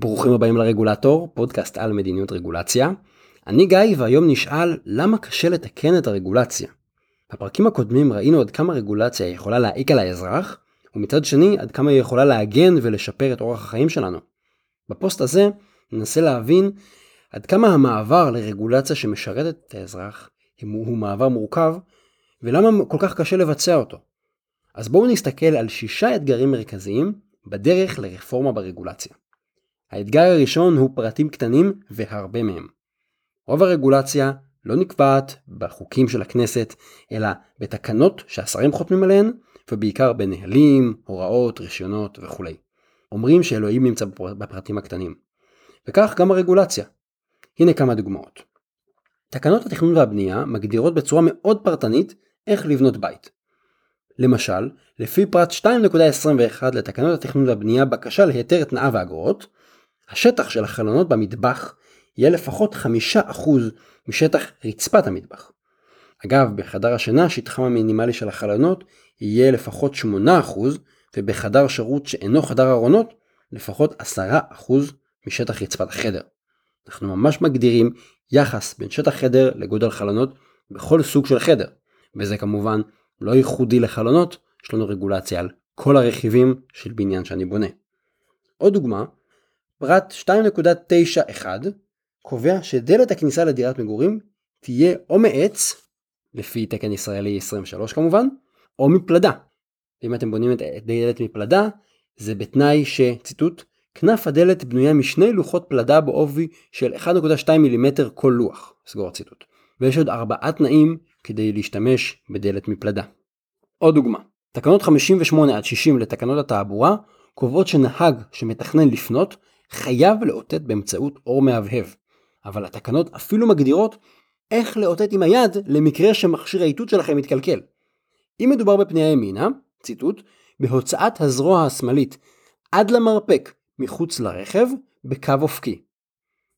ברוכים הבאים לרגולטור, פודקאסט על מדיניות רגולציה. אני גיא והיום נשאל למה קשה לתקן את הרגולציה. בפרקים הקודמים ראינו עד כמה רגולציה יכולה להעיק על האזרח, ומצד שני עד כמה היא יכולה להגן ולשפר את אורח החיים שלנו. בפוסט הזה ננסה להבין עד כמה המעבר לרגולציה שמשרתת את האזרח הוא מעבר מורכב, ולמה כל כך קשה לבצע אותו. אז בואו נסתכל על שישה אתגרים מרכזיים בדרך לרפורמה ברגולציה. האתגר הראשון הוא פרטים קטנים והרבה מהם. רוב הרגולציה לא נקבעת בחוקים של הכנסת, אלא בתקנות שהשרים חותמים עליהן, ובעיקר בנהלים, הוראות, רישיונות וכולי. אומרים שאלוהים נמצא בפרטים הקטנים. וכך גם הרגולציה. הנה כמה דוגמאות. תקנות התכנון והבנייה מגדירות בצורה מאוד פרטנית איך לבנות בית. למשל, לפי פרט 2.21 לתקנות התכנון והבנייה בקשה להיתר תנאה ואגרות, השטח של החלונות במטבח יהיה לפחות 5% משטח רצפת המטבח. אגב, בחדר השינה שטחם המינימלי של החלונות יהיה לפחות 8% ובחדר שירות שאינו חדר ארונות לפחות 10% משטח רצפת החדר. אנחנו ממש מגדירים יחס בין שטח חדר לגודל חלונות בכל סוג של חדר, וזה כמובן לא ייחודי לחלונות, יש לנו רגולציה על כל הרכיבים של בניין שאני בונה. עוד דוגמה, פרט 2.91 קובע שדלת הכניסה לדירת מגורים תהיה או מעץ, לפי תקן ישראלי 23 כמובן, או מפלדה. אם אתם בונים את דלת מפלדה, זה בתנאי שציטוט כנף הדלת בנויה משני לוחות פלדה בעובי של 1.2 מילימטר כל לוח, סגור הציטוט. ויש עוד ארבעה תנאים כדי להשתמש בדלת מפלדה. עוד דוגמה, תקנות 58 עד 60 לתקנות התעבורה קובעות שנהג שמתכנן לפנות חייב לאותת באמצעות אור מהבהב, אבל התקנות אפילו מגדירות איך לאותת עם היד למקרה שמכשיר האיתות שלכם מתקלקל. אם מדובר בפנייה ימינה, ציטוט, בהוצאת הזרוע השמאלית עד למרפק מחוץ לרכב בקו אופקי.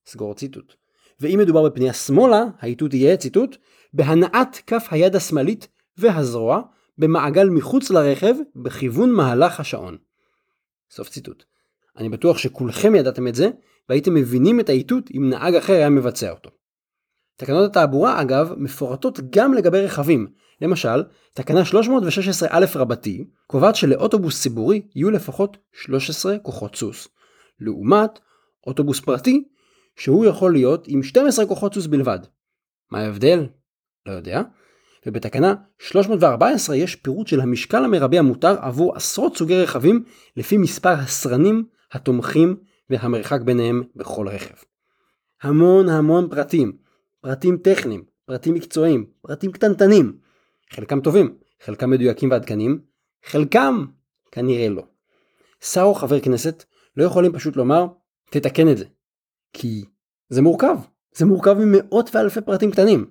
סגור ציטוט. ואם מדובר בפנייה שמאלה, האיתות יהיה, ציטוט, בהנעת כף היד השמאלית והזרוע במעגל מחוץ לרכב בכיוון מהלך השעון. סוף ציטוט. אני בטוח שכולכם ידעתם את זה, והייתם מבינים את האיתות אם נהג אחר היה מבצע אותו. תקנות התעבורה אגב מפורטות גם לגבי רכבים. למשל, תקנה 316א רבתי קובעת שלאוטובוס ציבורי יהיו לפחות 13 כוחות סוס. לעומת אוטובוס פרטי שהוא יכול להיות עם 12 כוחות סוס בלבד. מה ההבדל? לא יודע. ובתקנה 314 יש פירוט של המשקל המרבי המותר עבור עשרות סוגי רכבים לפי מספר הסרנים, התומכים והמרחק ביניהם בכל רכב. המון המון פרטים, פרטים טכניים, פרטים מקצועיים, פרטים קטנטנים. חלקם טובים, חלקם מדויקים ועדכניים, חלקם כנראה לא. שר או חבר כנסת לא יכולים פשוט לומר, תתקן את זה. כי זה מורכב, זה מורכב ממאות ואלפי פרטים קטנים.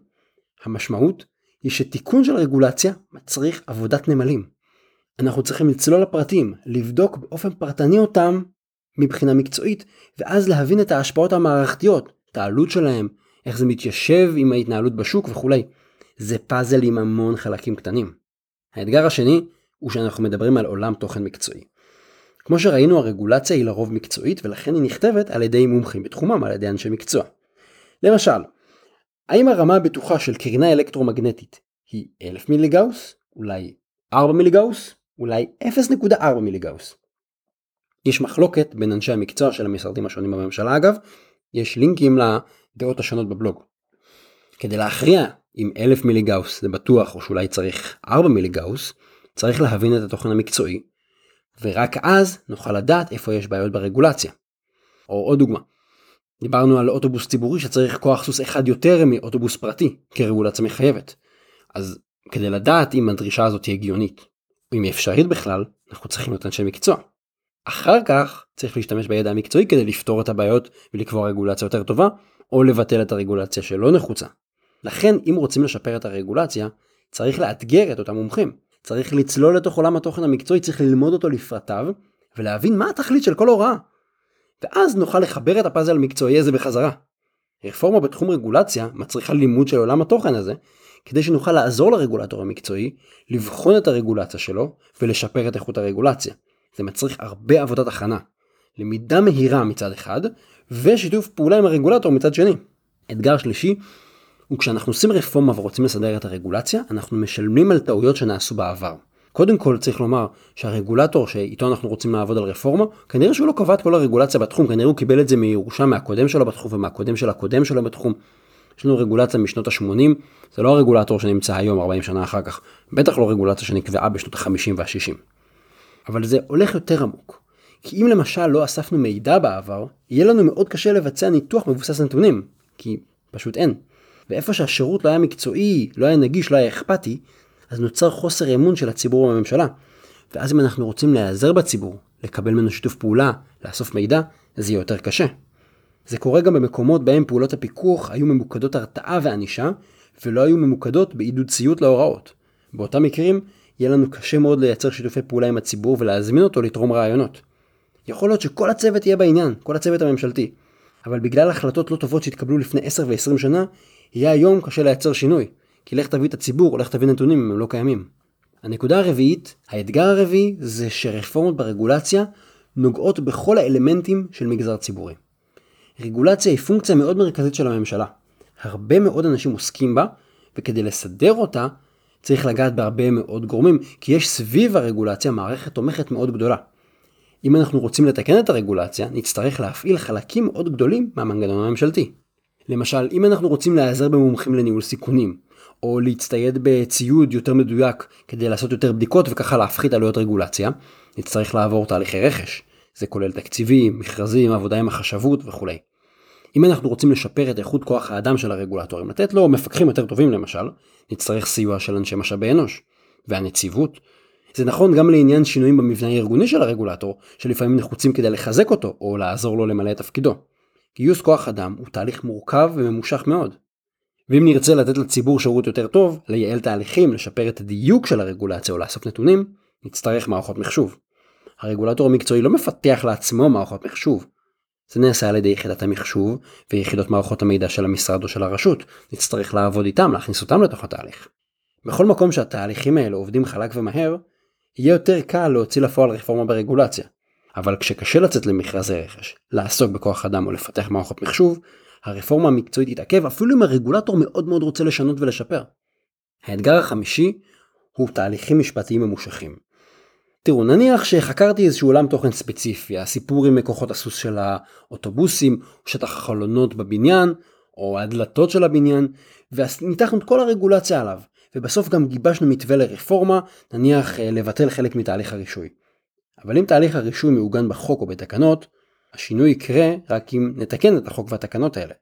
המשמעות היא שתיקון של רגולציה מצריך עבודת נמלים. אנחנו צריכים לצלול לפרטים, לבדוק באופן פרטני אותם מבחינה מקצועית, ואז להבין את ההשפעות המערכתיות, את העלות שלהם, איך זה מתיישב עם ההתנהלות בשוק וכולי. זה פאזל עם המון חלקים קטנים. האתגר השני הוא שאנחנו מדברים על עולם תוכן מקצועי. כמו שראינו הרגולציה היא לרוב מקצועית ולכן היא נכתבת על ידי מומחים בתחומם, על ידי אנשי מקצוע. למשל, האם הרמה הבטוחה של קרינה אלקטרומגנטית היא 1000 מיליגאוס? אולי 4 מיליגאוס? אולי 0.4 מיליגאוס? יש מחלוקת בין אנשי המקצוע של המשרדים השונים בממשלה אגב, יש לינקים לדעות השונות בבלוג. כדי להכריע אם 1000 מיליגאוס זה בטוח או שאולי צריך 4 מיליגאוס, צריך להבין את התוכן המקצועי, ורק אז נוכל לדעת איפה יש בעיות ברגולציה. או עוד דוגמה, דיברנו על אוטובוס ציבורי שצריך כוח סוס אחד יותר מאוטובוס פרטי כרגולציה מחייבת. אז כדי לדעת אם הדרישה הזאת היא הגיונית, או אם היא אפשרית בכלל, אנחנו צריכים להיות אנשי מקצוע. אחר כך צריך להשתמש בידע המקצועי כדי לפתור את הבעיות ולקבוע רגולציה יותר טובה, או לבטל את הרגולציה שלא נחוצה. לכן אם רוצים לשפר את הרגולציה, צריך לאתגר את אותם מומחים. צריך לצלול לתוך עולם התוכן המקצועי, צריך ללמוד אותו לפרטיו, ולהבין מה התכלית של כל הוראה. ואז נוכל לחבר את הפאזל המקצועי הזה בחזרה. רפורמה בתחום רגולציה מצריכה לימוד של עולם התוכן הזה, כדי שנוכל לעזור לרגולטור המקצועי לבחון את הרגולציה שלו ולשפר את איכות הרגולציה. זה מצריך הרבה עבודת הכנה. למידה מהירה מצד אחד, ושיתוף פעולה עם הרגולטור מצד שני. אתגר שלישי הוא כשאנחנו עושים רפורמה ורוצים לסדר את הרגולציה, אנחנו משלמים על טעויות שנעשו בעבר. קודם כל צריך לומר שהרגולטור שאיתו אנחנו רוצים לעבוד על רפורמה, כנראה שהוא לא קבע את כל הרגולציה בתחום, כנראה הוא קיבל את זה מירושה מהקודם שלו בתחום ומהקודם של הקודם שלו בתחום. יש לנו רגולציה משנות ה-80, זה לא הרגולטור שנמצא היום 40 שנה אחר כך, בטח לא רגולציה שנקבעה בשנות ה-50 וה-60. אבל זה הולך יותר עמוק. כי אם למשל לא אספנו מידע בעבר, יהיה לנו מאוד קשה לבצע ניתוח מבוסס נתונים, כי פשוט אין. ואיפה שהשירות לא היה מקצועי, לא היה נגיש, לא היה אכפתי, אז נוצר חוסר אמון של הציבור בממשלה. ואז אם אנחנו רוצים להיעזר בציבור, לקבל ממנו שיתוף פעולה, לאסוף מידע, אז יהיה יותר קשה. זה קורה גם במקומות בהם פעולות הפיקוח היו ממוקדות הרתעה וענישה, ולא היו ממוקדות בעידוד ציות להוראות. באותם מקרים, יהיה לנו קשה מאוד לייצר שיתופי פעולה עם הציבור ולהזמין אותו לתרום רעיונות. יכול להיות שכל הצוות יהיה בעניין, כל הצוות הממשלתי. אבל בגלל החלטות לא טובות שהתקבלו לפני 10 ו-20 שנה, יהיה היום קשה לייצר שינוי. כי לך תביא את הציבור, לך תביא נתונים אם הם לא קיימים. הנקודה הרביעית, האתגר הרביעי, זה שרפורמות ברגולציה נוגעות בכל האלמנטים של מגזר ציבורי. רגולציה היא פונקציה מאוד מרכזית של הממשלה. הרבה מאוד אנשים עוסקים בה, וכדי לסדר אותה, צריך לגעת בהרבה מאוד גורמים, כי יש סביב הרגולציה מערכת תומכת מאוד גדולה. אם אנחנו רוצים לתקן את הרגולציה, נצטרך להפעיל חלקים מאוד גדולים מהמנגנון הממשלתי. למשל, אם אנחנו רוצים להיעזר במומחים לניהול סיכונים, או להצטייד בציוד יותר מדויק כדי לעשות יותר בדיקות וככה להפחית עלויות רגולציה, נצטרך לעבור תהליכי רכש. זה כולל תקציבים, מכרזים, עבודה עם החשבות וכולי. אם אנחנו רוצים לשפר את איכות כוח האדם של הרגולטורים, לתת לו מפקחים יותר טובים למשל, נצטרך סיוע של אנשי משאבי אנוש. והנציבות. זה נכון גם לעניין שינויים במבנה הארגוני של הרגולטור, שלפעמים נחוצים כדי לחזק אותו, או לעזור לו למלא את תפקידו. גיוס כוח אדם הוא תהליך מורכב וממושך מאוד. ואם נרצה לתת לציבור שירות יותר טוב, לייעל תהליכים, לשפר את הדיוק של הרגולציה או לאסוף נתונים, נצטרך מערכות מחשוב. הרגולטור המקצועי לא מפתח לעצמו מערכות מחשוב. זה נעשה על ידי יחידת המחשוב ויחידות מערכות המידע של המשרד או של הרשות, נצטרך לעבוד איתם, להכניס אותם לתוך התהליך. בכל מקום שהתהליכים האלה עובדים חלק ומהר, יהיה יותר קל להוציא לפועל רפורמה ברגולציה. אבל כשקשה לצאת למכרזי רכש, לעסוק בכוח אדם או לפתח מערכות מחשוב, הרפורמה המקצועית תתעכב אפילו אם הרגולטור מאוד מאוד רוצה לשנות ולשפר. האתגר החמישי הוא תהליכים משפטיים ממושכים. תראו, נניח שחקרתי איזשהו עולם תוכן ספציפי, הסיפור עם כוחות הסוס של האוטובוסים, שטח החלונות בבניין, או הדלתות של הבניין, וניתחנו את כל הרגולציה עליו, ובסוף גם גיבשנו מתווה לרפורמה, נניח אה, לבטל חלק מתהליך הרישוי. אבל אם תהליך הרישוי מעוגן בחוק או בתקנות, השינוי יקרה רק אם נתקן את החוק והתקנות האלה.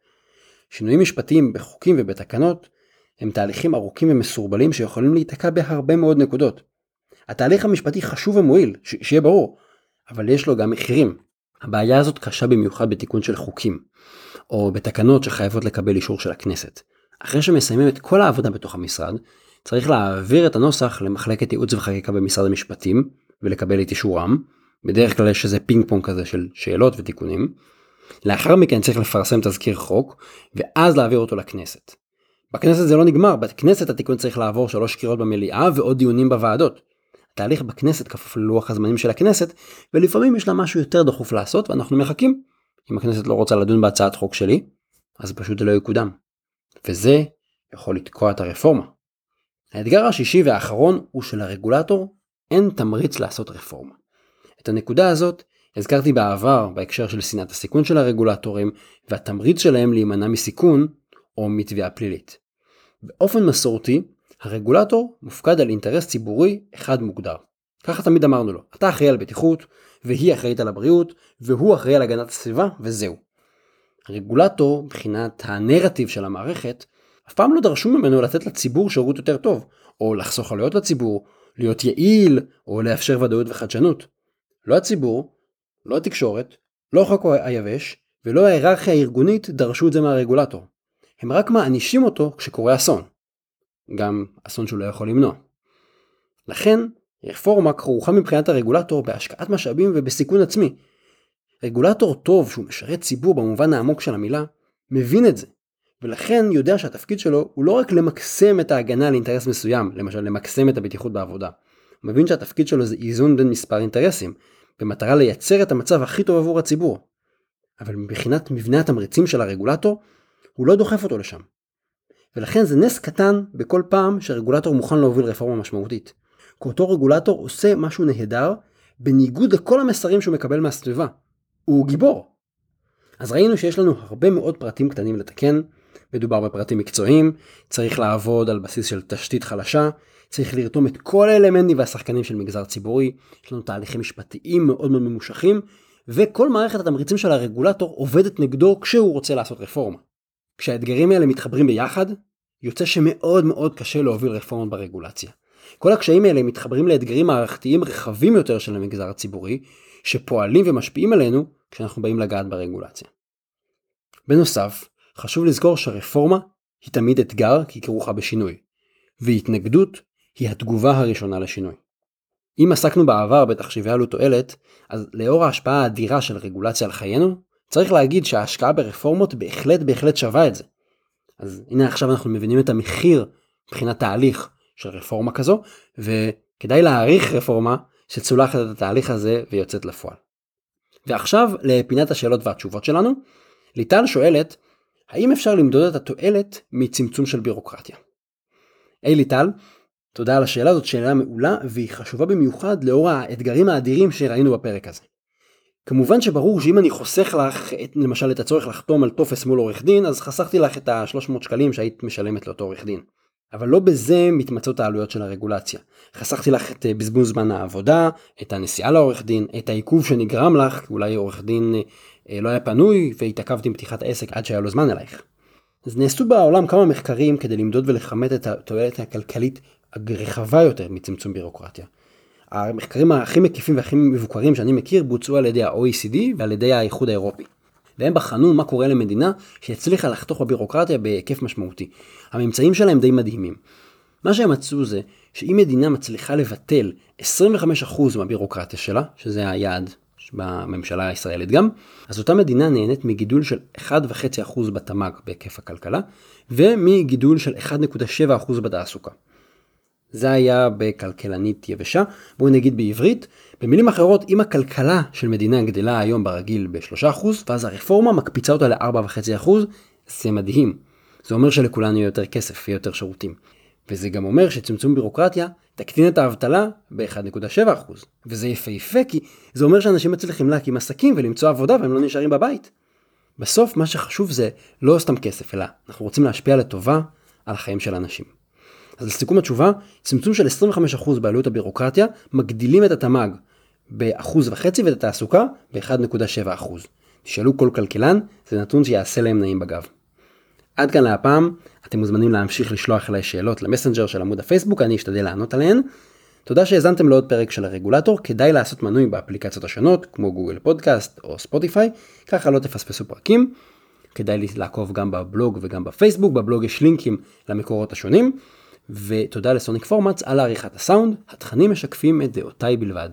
שינויים משפטיים בחוקים ובתקנות הם תהליכים ארוכים ומסורבלים שיכולים להיתקע בהרבה מאוד נקודות. התהליך המשפטי חשוב ומועיל, ש- שיהיה ברור, אבל יש לו גם מחירים. הבעיה הזאת קשה במיוחד בתיקון של חוקים, או בתקנות שחייבות לקבל אישור של הכנסת. אחרי שמסיימים את כל העבודה בתוך המשרד, צריך להעביר את הנוסח למחלקת ייעוץ וחקיקה במשרד המשפטים, ולקבל את אישורם, בדרך כלל יש איזה פינג פונג כזה של שאלות ותיקונים. לאחר מכן צריך לפרסם תזכיר חוק, ואז להעביר אותו לכנסת. בכנסת זה לא נגמר, בכנסת התיקון צריך לעבור שלוש קריאות במליאה ועוד דיונים בוועדות. התהליך בכנסת כפוף ללוח הזמנים של הכנסת, ולפעמים יש לה משהו יותר דחוף לעשות ואנחנו מחכים. אם הכנסת לא רוצה לדון בהצעת חוק שלי, אז פשוט זה לא יקודם. וזה יכול לתקוע את הרפורמה. האתגר השישי והאחרון הוא שלרגולטור אין תמריץ לעשות רפורמה. את הנקודה הזאת הזכרתי בעבר בהקשר של שנאת הסיכון של הרגולטורים והתמריץ שלהם להימנע מסיכון או מתביעה פלילית. באופן מסורתי, הרגולטור מופקד על אינטרס ציבורי אחד מוגדר. ככה תמיד אמרנו לו, אתה אחראי על בטיחות, והיא אחראית על הבריאות, והוא אחראי על הגנת הסביבה, וזהו. הרגולטור, מבחינת הנרטיב של המערכת, אף פעם לא דרשו ממנו לתת לציבור שירות יותר טוב, או לחסוך עלויות לציבור, להיות יעיל, או לאפשר ודאות וחדשנות. לא הציבור, לא התקשורת, לא החוק היבש, ולא ההיררכיה הארגונית דרשו את זה מהרגולטור. הם רק מענישים אותו כשקורה אסון. גם אסון שהוא לא יכול למנוע. לכן, רפורמה כרוכה מבחינת הרגולטור בהשקעת משאבים ובסיכון עצמי. רגולטור טוב שהוא משרת ציבור במובן העמוק של המילה, מבין את זה, ולכן יודע שהתפקיד שלו הוא לא רק למקסם את ההגנה על אינטרס מסוים, למשל למקסם את הבטיחות בעבודה. הוא מבין שהתפקיד שלו זה איזון בין מספר אינטרסים, במטרה לייצר את המצב הכי טוב עבור הציבור. אבל מבחינת מבנה התמריצים של הרגולטור, הוא לא דוחף אותו לשם. ולכן זה נס קטן בכל פעם שרגולטור מוכן להוביל רפורמה משמעותית. כי אותו רגולטור עושה משהו נהדר, בניגוד לכל המסרים שהוא מקבל מהסביבה. הוא גיבור. אז ראינו שיש לנו הרבה מאוד פרטים קטנים לתקן, מדובר בפרטים מקצועיים, צריך לעבוד על בסיס של תשתית חלשה, צריך לרתום את כל האלמנטים והשחקנים של מגזר ציבורי, יש לנו תהליכים משפטיים מאוד מאוד ממושכים, וכל מערכת התמריצים של הרגולטור עובדת נגדו כשהוא רוצה לעשות רפורמה. כשהאתגרים האלה מתחברים ביחד, יוצא שמאוד מאוד קשה להוביל רפורמות ברגולציה. כל הקשיים האלה מתחברים לאתגרים מערכתיים רחבים יותר של המגזר הציבורי, שפועלים ומשפיעים עלינו כשאנחנו באים לגעת ברגולציה. בנוסף, חשוב לזכור שרפורמה היא תמיד אתגר כי כרוכה בשינוי, והתנגדות היא התגובה הראשונה לשינוי. אם עסקנו בעבר בתחשיבי עלות תועלת, אז לאור ההשפעה האדירה של רגולציה על חיינו, צריך להגיד שההשקעה ברפורמות בהחלט בהחלט שווה את זה. אז הנה עכשיו אנחנו מבינים את המחיר מבחינת תהליך של רפורמה כזו, וכדאי להעריך רפורמה שצולחת את התהליך הזה ויוצאת לפועל. ועכשיו לפינת השאלות והתשובות שלנו. ליטל שואלת, האם אפשר למדוד את התועלת מצמצום של בירוקרטיה? היי, ליטל, תודה על השאלה, זאת שאלה מעולה והיא חשובה במיוחד לאור האתגרים האדירים שראינו בפרק הזה. כמובן שברור שאם אני חוסך לך את, למשל את הצורך לחתום על טופס מול עורך דין אז חסכתי לך את ה-300 שקלים שהיית משלמת לאותו עורך דין. אבל לא בזה מתמצות העלויות של הרגולציה. חסכתי לך את אה, בזבוז זמן העבודה, את הנסיעה לעורך דין, את העיכוב שנגרם לך, כי אולי עורך דין אה, לא היה פנוי והתעכבת עם פתיחת העסק עד שהיה לו זמן אלייך. אז נעשו בעולם כמה מחקרים כדי למדוד ולכמת את התועלת הכלכלית הרחבה יותר מצמצום בירוקרטיה. המחקרים הכי מקיפים והכי מבוקרים שאני מכיר בוצעו על ידי ה-OECD ועל ידי האיחוד האירופי. והם בחנו מה קורה למדינה שהצליחה לחתוך בבירוקרטיה בהיקף משמעותי. הממצאים שלהם די מדהימים. מה שהם מצאו זה שאם מדינה מצליחה לבטל 25% מהבירוקרטיה שלה, שזה היעד בממשלה הישראלית גם, אז אותה מדינה נהנית מגידול של 1.5% בתמ"ג בהיקף הכלכלה, ומגידול של 1.7% בתעסוקה. זה היה בכלכלנית יבשה, בואי נגיד בעברית. במילים אחרות, אם הכלכלה של מדינה גדלה היום ברגיל ב-3%, ואז הרפורמה מקפיצה אותה ל-4.5%, זה מדהים. זה אומר שלכולנו יהיה יותר כסף ויותר שירותים. וזה גם אומר שצמצום בירוקרטיה תקטין את האבטלה ב-1.7%. וזה יפהפה כי זה אומר שאנשים מצליחים להקים עסקים ולמצוא עבודה והם לא נשארים בבית. בסוף מה שחשוב זה לא סתם כסף, אלא אנחנו רוצים להשפיע לטובה על החיים של אנשים. אז לסיכום התשובה, צמצום של 25% בעלויות הבירוקרטיה מגדילים את התמ"ג ב-1.5% ואת התעסוקה ב-1.7%. תשאלו כל כלכלן, זה נתון שיעשה להם נעים בגב. עד כאן להפעם, אתם מוזמנים להמשיך לשלוח אליי שאלות למסנג'ר של עמוד הפייסבוק, אני אשתדל לענות עליהן. תודה שהאזנתם לעוד פרק של הרגולטור, כדאי לעשות מנוי באפליקציות השונות, כמו גוגל פודקאסט או ספוטיפיי, ככה לא תפספסו פרקים. כדאי לעקוב גם בבלוג וגם בפייסבוק, בבלוג יש לינקים למקורות השונים. ותודה לסוניק פורמאץ על עריכת הסאונד, התכנים משקפים את דעותיי בלבד.